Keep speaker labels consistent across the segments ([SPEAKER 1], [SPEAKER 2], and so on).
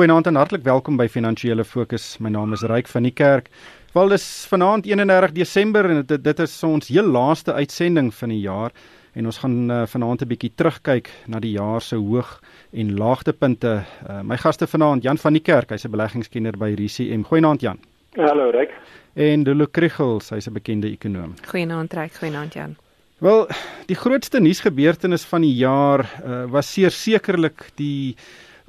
[SPEAKER 1] Goeienaand en hartlik welkom by Finansiële Fokus. My naam is Ryk van die Kerk. Wel dis vanaand 31 Desember en dit dit is ons heel laaste uitsending van die jaar en ons gaan uh, vanaand 'n bietjie terugkyk na die jaar se hoog en laagtepunte. Uh, my gaste vanaand Jan van die Kerk, hy's 'n beleggingskenner by RCM. Goeienaand Jan.
[SPEAKER 2] Hallo Ryk.
[SPEAKER 1] En Dulu Krichels, hy's 'n bekende ekonom.
[SPEAKER 3] Goeienaand Ryk, goeienaand Jan.
[SPEAKER 1] Wel, die grootste nuusgebeurtenis van die jaar uh, was sekerlik die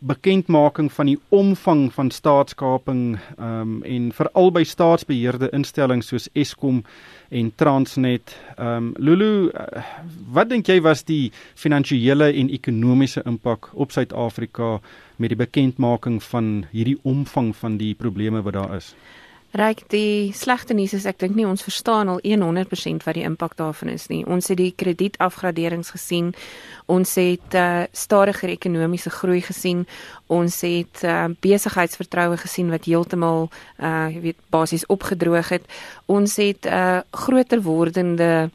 [SPEAKER 1] bekendmaking van die omvang van staatskaping ehm um, en veral by staatsbeheerde instellings soos Eskom en Transnet. Ehm um, Lulu, uh, wat dink jy was die finansiële en ekonomiese impak op Suid-Afrika met die bekendmaking van hierdie omvang van die probleme wat daar is?
[SPEAKER 3] Ryk die slegte nuus is ek dink nie ons verstaan al 100% wat die impak daarvan is nie. Ons het die kredietafgraderings gesien. Ons het uh, stadiger ekonomiese groei gesien. Ons het uh, besigheidsvertroue gesien wat heeltemal uh jy weet basies opgedroog het. Ons het 'n uh, groter wordende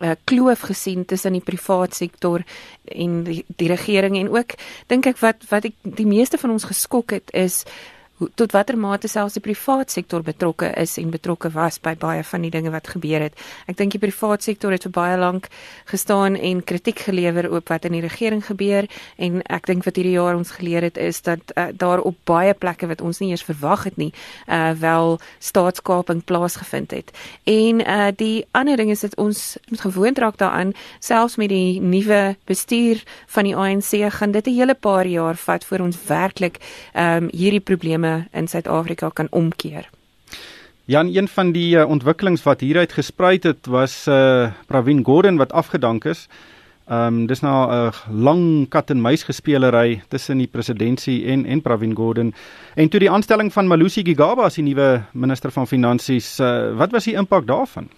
[SPEAKER 3] uh, kloof gesien tussen die privaat sektor en die, die regering en ook dink ek wat wat ek die meeste van ons geskok het is tot watter mate selfs die privaat sektor betrokke is en betrokke was by baie van die dinge wat gebeur het. Ek dink die privaat sektor het vir baie lank gestaan en kritiek gelewer op wat in die regering gebeur en ek dink wat hierdie jaar ons geleer het is dat uh, daar op baie plekke wat ons nie eers verwag het nie, uh wel staatskaping plaasgevind het. En uh die ander ding is dat ons moet gewoond raak daaraan selfs met die nuwe bestuur van die ANC gaan dit 'n hele paar jaar vat voor ons werklik um, hierdie probleme probleme in Suid-Afrika kan omkeer.
[SPEAKER 1] Jan, een van die uh, ontwikkelings wat hieruit gespruit het was uh Pravin Gordhan wat afgedank is. Ehm um, dis nou 'n uh, lang kat en muis gespelery tussen die presidentsie en en Pravin Gordhan. En toe die aanstelling van Malusi Gigaba as die nuwe minister van finansies, uh, wat was die impak daarvan?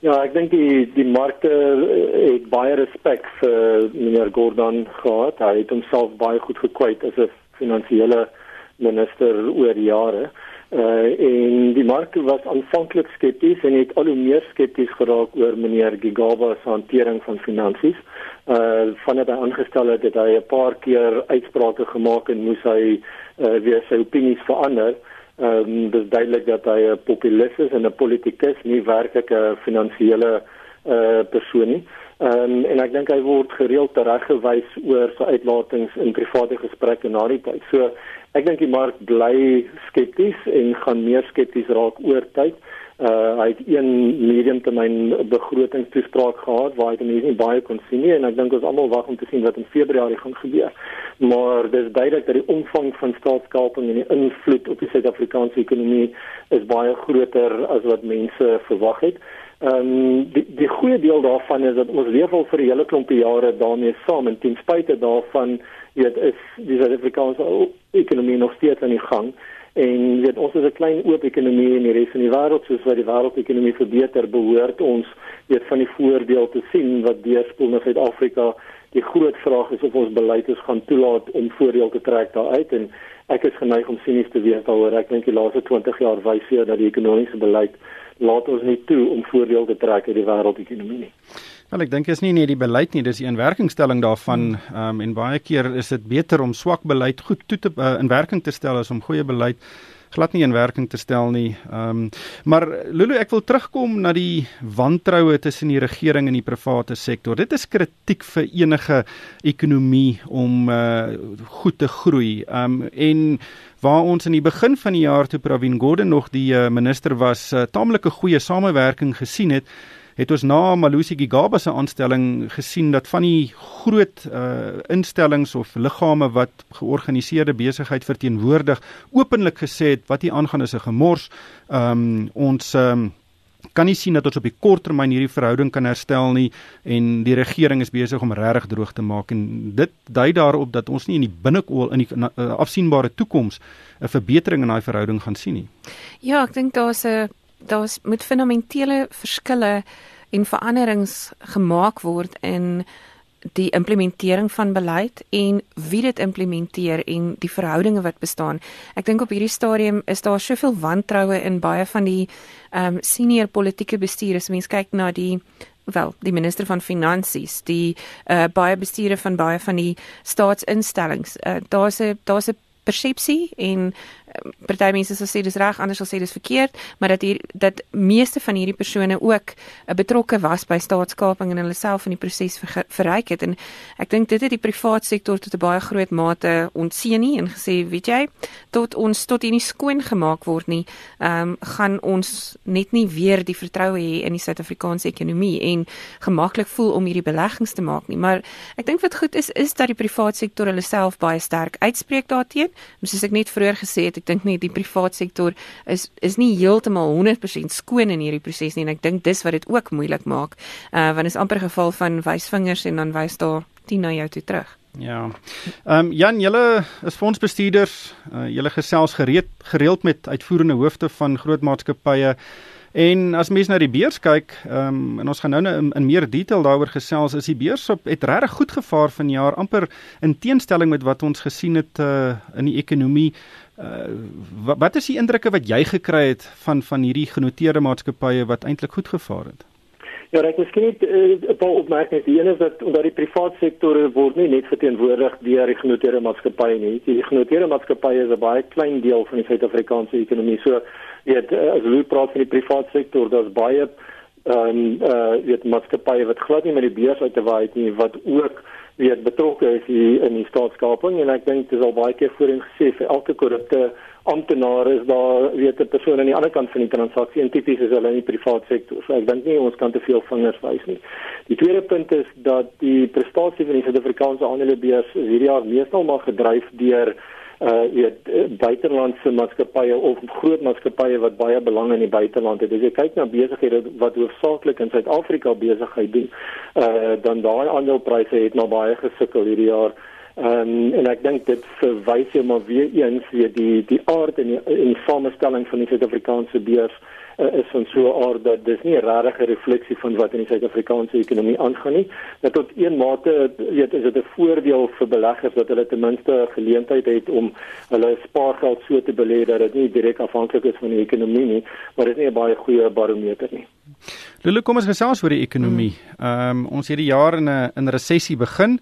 [SPEAKER 2] Ja, ek dink die die markte het baie respek vir meneer Gordhan gehad. Hy het homself baie goed gekwyt as 'n finansiële minister oor jare. Uh en die mark was aanvanklik skepties en het al hoe meer skepties geraak oor meneer Gigaba se hantering van finansies. Uh vandat hy aangestel het, het hy 'n paar keer uitsprake gemaak en moes hy uh weer sy opinies verander. Ehm um, dis duidelik dat hy 'n populis is en 'n politikus, nie werklik 'n finansiële uh persoon nie. Ehm um, en ek dink hy word gereeld tereggewys oor sy uitlatings in private gesprekke na die tyd. So ek dink die mark bly skepties en gaan meer skepties raak oor tyd. Uh hy het een medium termyn begrotingstoespraak gehad waar hy mense nie baie kon sien nie en ek dink ons almal wag om te sien wat in Februarie gaan gebeur. Maar dis duidelik dat die omvang van staatskaping en die invloed op die Suid-Afrikaanse ekonomie is baie groter as wat mense verwag het. Ehm um, die die goeie deel daarvan is dat ons leef al vir 'n hele klompie jare daarmee saam en ten spyte daarvan weet is die Suid-Afrikaanse ekonomie nog steeds aan die gang. En weet ons is 'n klein oop ekonomie in die res van die wêreld soos wat die wêreldekonomie verbeter behoort ons weet van die voordeel te sien wat deurspoel na Suid-Afrika. Die groot vraag is of ons beleid is gaan toelaat om voordeel te trek daaruit. En ek is geneig om sinies te wees daaroor. Ek dink die laaste 20 jaar wys hier dat die ekonomiese beleid laat ons nie toe om voordeel te trek uit die wêreldekonomie nie.
[SPEAKER 1] Wel ek dink is nie net die beleid nie, dis die inwerkingstelling daarvan um, en baie keer is dit beter om swak beleid goed toe te uh, in werking te stel as om goeie beleid glad nie in werking te stel nie. Ehm um, maar Lulu, ek wil terugkom na die wantroue tussen die regering en die private sektor. Dit is kritiek vir enige ekonomie om uh goed te groei. Ehm um, en waar ons in die begin van die jaar toe Pravin Gordhan nog die uh, minister was, uh, taamlike goeie samewerking gesien het, het ons na Malusi Gigaba se aanstelling gesien dat van die groot uh, instellings of liggame wat georganiseerde besigheid verteenwoordig, openlik gesê het wat hier aangaan is 'n gemors. Um, ons um, kan nie sien dat ons op die kort termyn hierdie verhouding kan herstel nie en die regering is besig om regtig droog te maak en dit dui daarop dat ons nie in die binnekoel in die uh, afsienbare toekoms 'n verbetering in daai verhouding gaan sien nie.
[SPEAKER 3] Ja, ek dink daar's 'n daar's moet fundamentele verskille en veranderings gemaak word in die implementering van beleid en wie dit implementeer en die verhoudinge wat bestaan. Ek dink op hierdie stadium is daar soveel wantroue in baie van die ehm um, senior politieke bestuurders. As mens kyk na die wel, die minister van finansies, die uh baie bestuurders van baie van die staatsinstellings. Uh daar's 'n daar's 'n persepsie en party mense sal sê dis reg, ander sal sê dis verkeerd, maar dat hier dat meeste van hierdie persone ook uh, betrokke was by staatskaping en hulle self in die proses ver, verryk het en ek dink dit het die privaat sektor tot 'n baie groot mate ontseën nie en gesê, weet jy, tot ons tot hier nie skoon gemaak word nie, ehm um, gaan ons net nie weer die vertroue hê in die Suid-Afrikaanse ekonomie en gemaklik voel om hierdie beleggings te maak nie. Maar ek dink wat goed is is dat die privaat sektor hulle self baie sterk uitspreek daarteenoor. Soos ek net vroeër gesê het, ek dink nie die privaat sektor is is nie heeltemal 100% skoon in hierdie proses nie en ek dink dis wat dit ook moeilik maak. Uh want is amper geval van wysvingers en dan wys daar 10 na jou toe terug.
[SPEAKER 1] Ja. Ehm um, Jan, julle is fondsbestuurders, uh, julle gesels gereed gereeld met uitvoerende hoofde van groot maatskappye. En as mens na die beurs kyk, ehm um, en ons gaan nou in, in meer detail daaroor gesels, is die beurs op het regtig goed gevaar vanjaar, amper in teenstelling met wat ons gesien het uh, in die ekonomie. Uh, wat, wat is die indrukke wat jy gekry het van van hierdie genoteerde maatskappye wat eintlik goed gevaar het?
[SPEAKER 2] Ja, ek miskien net eh, 'n uh, paar opmerkings. Die een is dat omdat die private sektor word nie net verteenwoordig deur die genoteerde maatskappye nie. Die genoteerde maatskappye is 'n baie klein deel van die Suid-Afrikaanse ekonomie. So, weet eh, as jy praat van die private sektor, daar's baie ehm um, uh weet maatskappye wat glad nie met die beurs uit te waai het nie wat ook weet betrokke is hier in die staatskaping en ek dink dit is al baie keer voorheen gesê vir elke korrupte amptenaar is daar weet 'n persoon aan die ander kant van die transaksie en tipies is hulle in die private sektor. So ek dink nie ons kan te veel vingers wys nie. Die tweede punt is dat die prestasie van die Suid-Afrikaanse aandelebeurs hierdie jaar meestal maar gedryf deur uh weet buitelandse maatskappye of groot maatskappye wat baie belang in die buiteland het. As jy kyk na besighede wat hoofsaaklik in Suid-Afrika besigheid doen, uh dan daai aandelepryse het maar baie gesukkel hierdie jaar. Um, en ek dink dit verwys jy maar weer eens weer die die aard en die en die samestelling van die Suid-Afrikaanse beurs uh, is van so 'n aard dat dis nie 'n regte refleksie van wat in die Suid-Afrikaanse ekonomie aangaan nie. Dat tot een mate weet is dit 'n voordeel vir beleggers dat hulle ten minste 'n geleentheid het om hulle spaargeld so te belê dat dit nie direk afhanklik is van die ekonomie nie, maar dit is nie 'n baie goeie barometer nie.
[SPEAKER 1] Lulu, kom ons gesels oor die ekonomie. Ehm um, ons het die jaar in 'n in 'n resessie begin.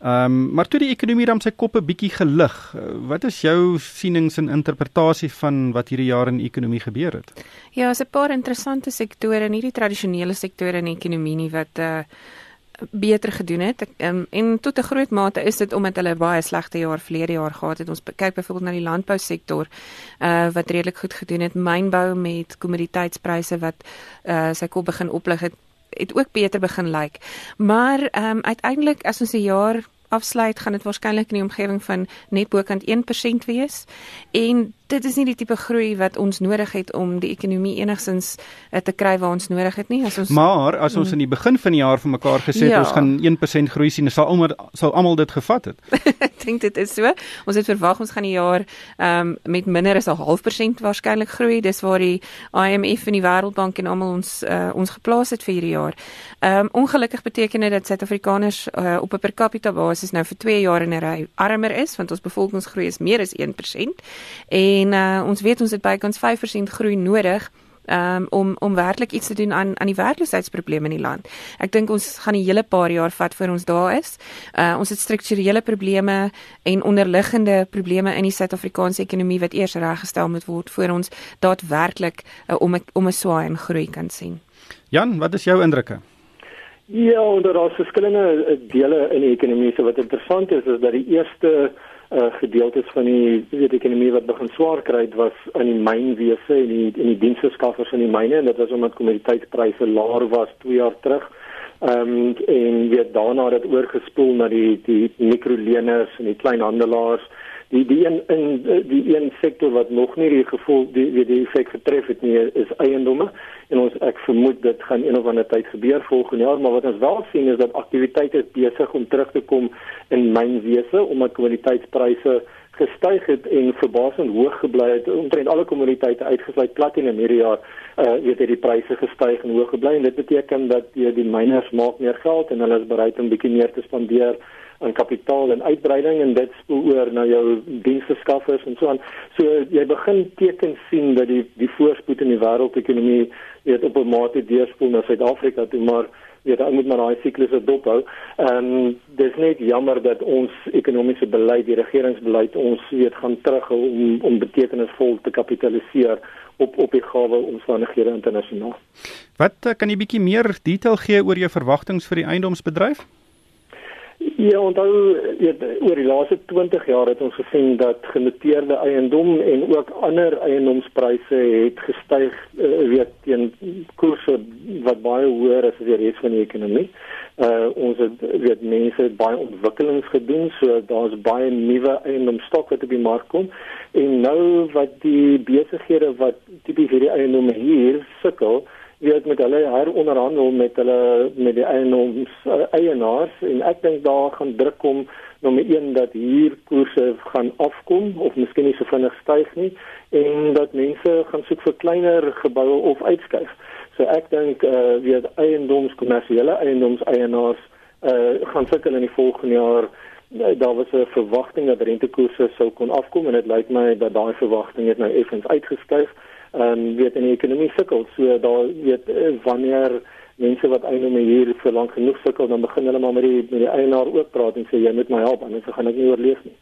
[SPEAKER 1] Ehm um, maar toe die ekonomie dan sy koppe bietjie gelig. Eh, wat is jou sienings en interpretasie van wat hierdie jaar in die ekonomie gebeur het?
[SPEAKER 3] Ja, is 'n paar interessante sektore en hierdie tradisionele sektore in die ekonomie nie wat uh beter gedoen het. Um, en tot 'n groot mate is dit omdat hulle baie slegte jaar verlede jaar gehad het. Ons kyk byvoorbeeld na die landbou sektor uh wat redelik goed gedoen het. Mynbou met kommoditeitspryse wat uh sy kop begin oplig het het ook beter begin lyk. Maar ehm um, uiteindelik as ons 'n jaar afsluit, gaan dit waarskynlik in die omgewing van net bokant 1% wees. En dit is nie die tipe groei wat ons nodig het om die ekonomie enigstens uh, te kry waar ons nodig het nie.
[SPEAKER 1] As ons Maar as ons mm. in die begin van die jaar vir mekaar gesê het ja. ons gaan 1% groei sien, sal almal sal almal dit gevat het.
[SPEAKER 3] Ek dink dit is so. Ons het verwag ons gaan die jaar ehm um, met minder as 'n half persent waarskynlik groei. Dis waar die IMF en die Wêreldbank en almal ons uh, ons geplaas het vir hierdie jaar. Ehm um, ongelukkig beteken dit dat Suid-Afrikaners uh, op 'n per capita basis nou vir 2 jaar in 'n ry armer is want ons bevolkingsgroei is meer as 1% en En uh, ons weet ons het bykans 5% groei nodig um, om om werklik iets te doen aan aan die werkloosheidsprobleme in die land. Ek dink ons gaan 'n hele paar jaar vat voor ons daar is. Uh, ons het strukturele probleme en onderliggende probleme in die Suid-Afrikaanse ekonomie wat eers reggestel moet word voor ons daadwerklik uh, om om 'n swaai en groei kan sien.
[SPEAKER 1] Jan, wat is jou indrukke?
[SPEAKER 2] Ja, onder daar is verskillende dele in die ekonomie. So wat interessant is is dat die eerste uh, gedeeltes van die weet ekonomie wat begin swaar kry was in die mynwese en die in die diensverskaffers in die myne en dit was omdat kommoditeitspryse laer was 2 jaar terug. Ehm um, en weet daarna het dit oorgespoel na die die mikroleners en die kleinhandelaars die die een in die een sektor wat nog nie die gevoel die die, die effek getref het nie is eiendomme. En ons ek vermoed dit gaan een of ander tyd gebeur volgende jaar. Maar wat ons wel sien is dat aktiwiteite besig om terug te kom in mynwese omdat kommoditeitspryse gestyg het en verbasend hoog gebly het. Omtrent alle kommoditeite uitgesluit platinum hierdie jaar uh weet jy die pryse gestyg en hoog gebly. En dit beteken dat die, die miners maak meer geld en hulle is bereid om bietjie meer te spandeer aan kapitaal en uitbreiding en dit spoel oor na jou diensverskaffers en so aan. So jy begin tekens sien dat die die voorspoed in die wêreldekonomie weet op 'n mate deurspoel na Suid-Afrika toe, maar weet ou moet maar daai siklus dophou. Ehm um, dis net jammer dat ons ekonomiese beleid, die regeringsbeleid ons weet gaan terughou om om betekenisvol te kapitaliseer op op die gawe omstandighede internasionaal.
[SPEAKER 1] Wat uh, kan jy bietjie meer detail gee oor jou verwagtinge vir die eiendomsbedryf?
[SPEAKER 2] Ja, onthou oor die laaste 20 jaar het ons gesien dat genoteerde eiendom en ook ander eiendomspryse het gestyg uh, weet teen koerse wat baie hoër is as die res van die ekonomie. Uh ons het weet mense het baie ontwikkelings gedoen, so daar's baie nuwe eiendomsstokke wat op die mark kom. En nou wat die besighede wat tipies hierdie eiendomme hier sukkel, weet met hulle heronderhandel met hulle met die eienoms uh, eienaars en ek dink daar gaan druk kom nommer 1 dat hier koerse gaan afkom of miskien nie so vinnig styg nie en dat mense gaan soek vir kleiner geboue of uitskuif. So ek dink uh weet eiendoms kommersiële eiendoms eienaars uh gaan sukkel in die volgende jaar uh, daar was 'n verwagting dat rentekoerse sou kon afkom en dit lyk my dat daai verwagting het nou effens uitgeskuif ehm um, weet in die ekonomie sukkel. So daar weet eh, wanneer mense wat eiendomme hier vir lank genoeg sukkel, dan begin hulle maar met die met die eienaar ook praat en sê jy moet my help anders gaan ek nie oorleef nie.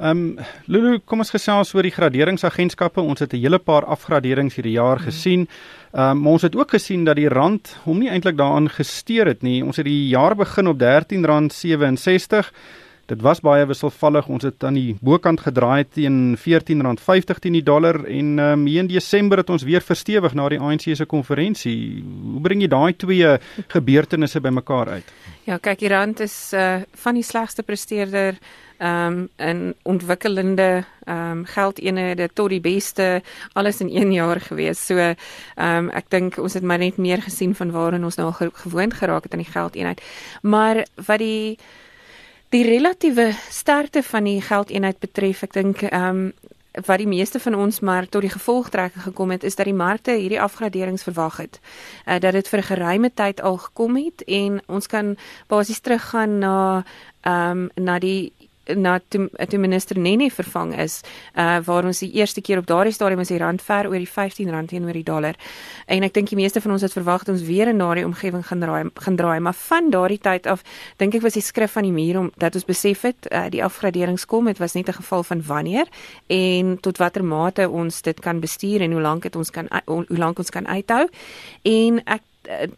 [SPEAKER 1] Ehm um, Lulu, kom ons gesels oor die graderingsagentskappe. Ons het 'n hele paar afgraderings hierdie jaar gesien. Ehm um, ons het ook gesien dat die rand hom nie eintlik daaraan gesteer het nie. Ons het die jaar begin op R13.67 Dit was baie wisselvallig. Ons het aan die bokant gedraai teen R14.50 teen die dollar en um, in Desember het ons weer verstewig na die ANC se konferensie. Hoe bring jy daai twee gebeurtenisse bymekaar uit?
[SPEAKER 3] Ja, kyk, die rand is uh van die slegste presteerder ehm um, in ontwikkelende ehm um, geldeenhede tot die beste alles in 1 jaar gewees. So ehm um, ek dink ons het maar net meer gesien van waarin ons nou gewoond geraak het aan die geldeenheid. Maar wat die Die relatiewe sterkte van die geldeenheid betref, ek dink ehm um, wat die meeste van ons maar tot die gevolgtrekking gekom het is dat die markte hierdie afgraderings verwag het. Uh, dat dit vir 'n geruime tyd al gekom het en ons kan basies teruggaan na ehm um, na die na toe, toe minister Nene vervang is, uh waar ons die eerste keer op daardie stadium as die rand ver oor die R15 teenoor die dollar. En ek dink die meeste van ons het verwag ons weer in daardie omgewing gaan draai gaan draai, maar van daardie tyd af dink ek was die skrif van die muur om dat ons besef het uh die afgraderings kom, dit was net 'n geval van wanneer en tot watter mate ons dit kan bestuur en hoe lank dit ons kan hoe lank ons kan uithou. En ek Eh,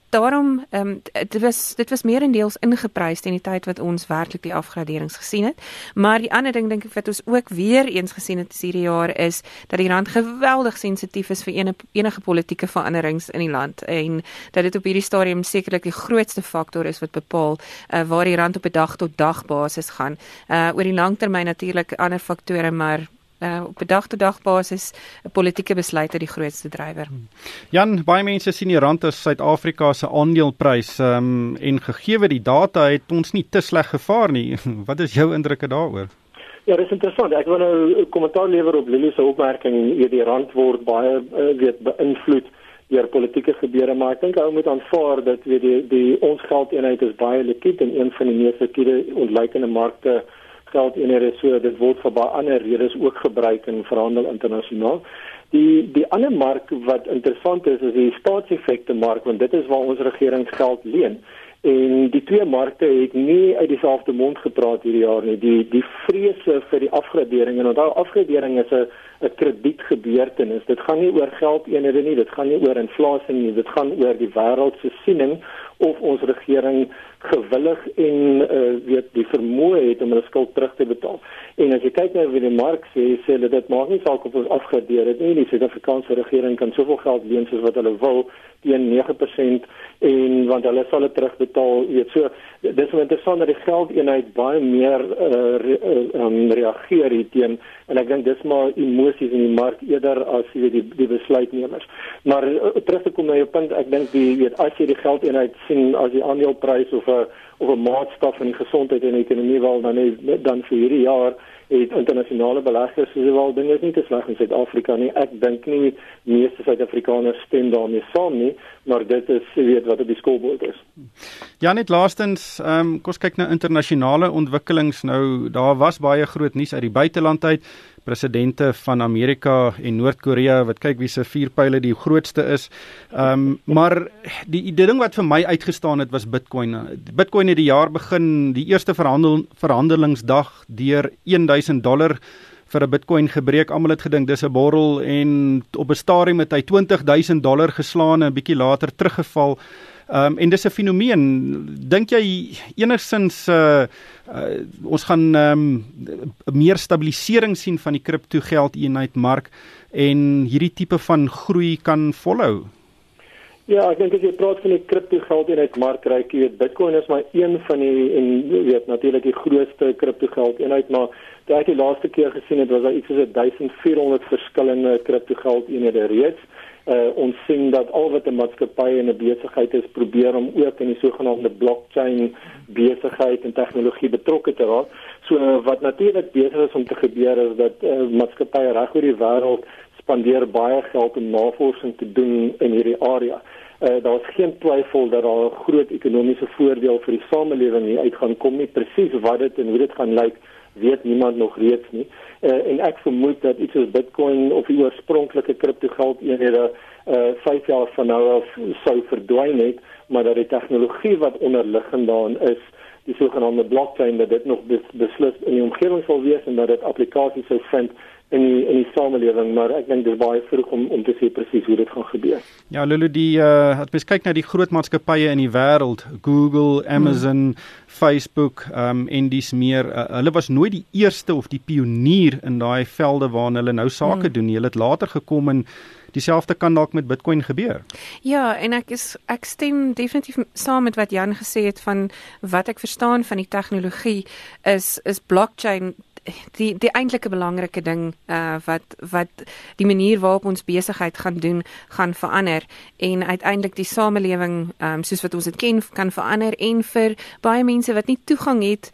[SPEAKER 3] daarom ehm um, dit was dit was meerendeels ingeprys in die tyd wat ons werklik die afgraderings gesien het. Maar die ander ding dink ek wat ons ook weer eens gesien het hierdie jaar is dat die rand geweldig sensitief is vir enige enige politieke veranderings in die land en dat dit op hierdie stadium sekerlik die grootste faktor is wat bepaal uh, waar die rand op 'n dag tot dag basis gaan. Uh oor die langtermyn natuurlik ander faktore maar uh, op 'n dag-tot-dag basis 'n politieke besluit uit die grootste drywer. Hmm.
[SPEAKER 1] Jan, baie mense sien die rand as Suid-Afrika se aandeleprys um, en gegee die data het ons nie te sleg gevaar nie. Wat is jou indrukke daaroor?
[SPEAKER 2] Ja, dit is interessant. Ek wil nou 'n kommentaar lewer op Lily se opmerking oor die rand word baie uh, weet beïnvloed deur politieke gebeure, maar ek dink ou moet aanvaar dat weet die die ons geldeenheid is baie likwid en een van die mees likwiede ontleikende markte geldeenhede so dit word vir baie ander redes ook gebruik in verhandel internasionaal. Die die ander mark wat interessant is is die staatseffekte mark want dit is waar ons regering geld leen. En die twee markte het nie uit dieselfde mond gepraat hierdie jaar nie. Die die vrese vir die afgradering en onthou afgradering is 'n 'n kredietgebeurtenis. Dit gaan nie oor geldeenhede nie, dit gaan nie oor inflasie nie, dit gaan oor die wêreld se siening of ons regering gewillig en uh, weet die vermoë het om hulle skuld terug te betaal. En as jy kyk na wie die mark sê, sê hulle dit maak nie saak of ons afgradeer het nie. Die Suid-Afrikaanse regering kan soveel geld leen soos wat hulle wil teen 9% en want hulle sal dit terugbetaal. Jy weet so dis so interessant dat die geldeenheid baie meer uh, re, um, reageer hierteen en ek dink dis maar emosies in die mark eerder as jy die die besluitnemers. Maar uh, terug te kom na jou punt, ek dink die weet as jy die geldeenheid sien as die aandeleprys of 'n of 'n maatstaf van die gesondheid en die ekonomie wel dan is dan vir hierdie jaar het internasionale beleggers sê wel dinge is nie te sleg in Suid-Afrika nie. Ek dink nie meeste Suid-Afrikaners stem daarmee saam nie, maar dit is weet wat op die skoolbord is.
[SPEAKER 1] Ja, net laastens, ehm um, kom ons kyk na internasionale ontwikkelings nou. Daar was baie groot nuus uit die buiteland uit. Presidente van Amerika en Noord-Korea wat kyk wie se vuurpyle die grootste is. Ehm um, maar die die ding wat vir my uitgestaan het was Bitcoin. Bitcoin het die jaar begin, die eerste verhandel verhandelingsdag deur 1000 dollar vir 'n Bitcoin gebreek. Almal het gedink dis 'n borrel en op 'n stadium het hy 20000 dollar geslaan en 'n bietjie later teruggeval. Ehm um, en dis 'n fenomeen. Dink jy enigsins uh, uh ons gaan ehm um, meer stabilisering sien van die kripto geld eenheidmark en hierdie tipe van groei kan volhou?
[SPEAKER 2] Ja, ek dink as jy praat van die kripto geld eenheidmark, kry jy weet Bitcoin is maar een van die en jy weet natuurlik die grootste kripto geld eenheid, maar Toe ek die laaste keer gesien het, was daar iets soos 1400 verskillende kriptogeld eenhede reeds. Uh ons sien dat al wat 'n maatskappy en 'n besigheid is probeer om ook in die sogenaamde blockchain besigheid en tegnologie betrokke te raak. So uh, wat natuurlik besig is om te gebeur is dat uh, maatskappye reg oor die wêreld spandeer baie geld om navorsing te doen in hierdie area. Uh, daar is geen twyfel dat daar 'n groot ekonomiese voordeel vir die samelewing hier uit gaan kom nie presies wat dit en hoe dit gaan lyk weet niemand nog reeds nie. Uh, en ek vermoed dat iets soos Bitcoin of die oorspronklike kriptogeld eenhede uh 5 jaar van nou af sou verdwyn het, maar dat die tegnologie wat onderliggend daarin is, die sogenaamde blockchain dat dit nog beslis in die omgewing sal wees en dat dit applikasies sou vind in die in die samelewing maar ek dink dit is baie vroeg om om te sê presies hoe dit gaan gebeur.
[SPEAKER 1] Ja, Lulu die uh as mens kyk na die groot maatskappye in die wêreld, Google, Amazon, hmm. Facebook, um en dis meer uh, hulle was nooit die eerste of die pionier in daai velde waarna hulle nou sake hmm. doen nie. Hulle het later gekom en dieselfde kan dalk met Bitcoin gebeur.
[SPEAKER 3] Ja, en ek is ek stem definitief saam met wat Jan gesê het van wat ek verstaan van die tegnologie is is blockchain die die eintlike belangrike ding uh wat wat die manier waarop ons besigheid gaan doen gaan verander en uiteindelik die samelewing um soos wat ons dit ken kan verander en vir baie mense wat nie toegang het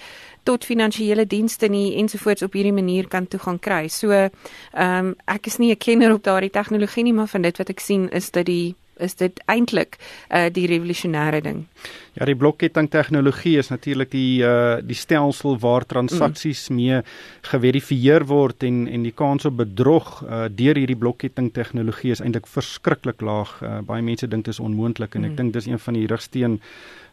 [SPEAKER 3] tot finansiële dienste nie ensovoorts op hierdie manier kan toegang kry. So ehm um, ek is nie 'n kenner op daardie tegnologie nie, maar van dit wat ek sien is dit die is dit eintlik uh die revolusionêre ding.
[SPEAKER 1] Ja, die blokketting tegnologie is natuurlik die uh die stelsel waar transaksies mm. mee geverifieer word en en die kans op bedrog uh deur hierdie blokketting tegnologie is eintlik verskriklik laag. Uh, baie mense dink dit is onmoontlik en mm. ek dink dis een van die rigsteen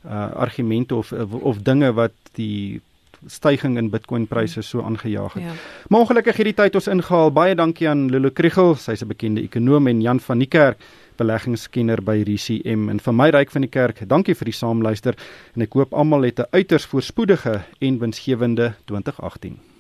[SPEAKER 1] uh argumente of of dinge wat die stygings in Bitcoin pryse so aangejaag het. Ja. Maar ongelukkig hierdie tyd ons ingehaal. Baie dankie aan Lulu Kriegel, sy's 'n bekende ekonom en Jan van die Kerk beleggingskenner by RCM en vir my ryk van die kerk. Dankie vir die saamluister en ek hoop almal het 'n uiters voorspoedige en winsgewende 2018.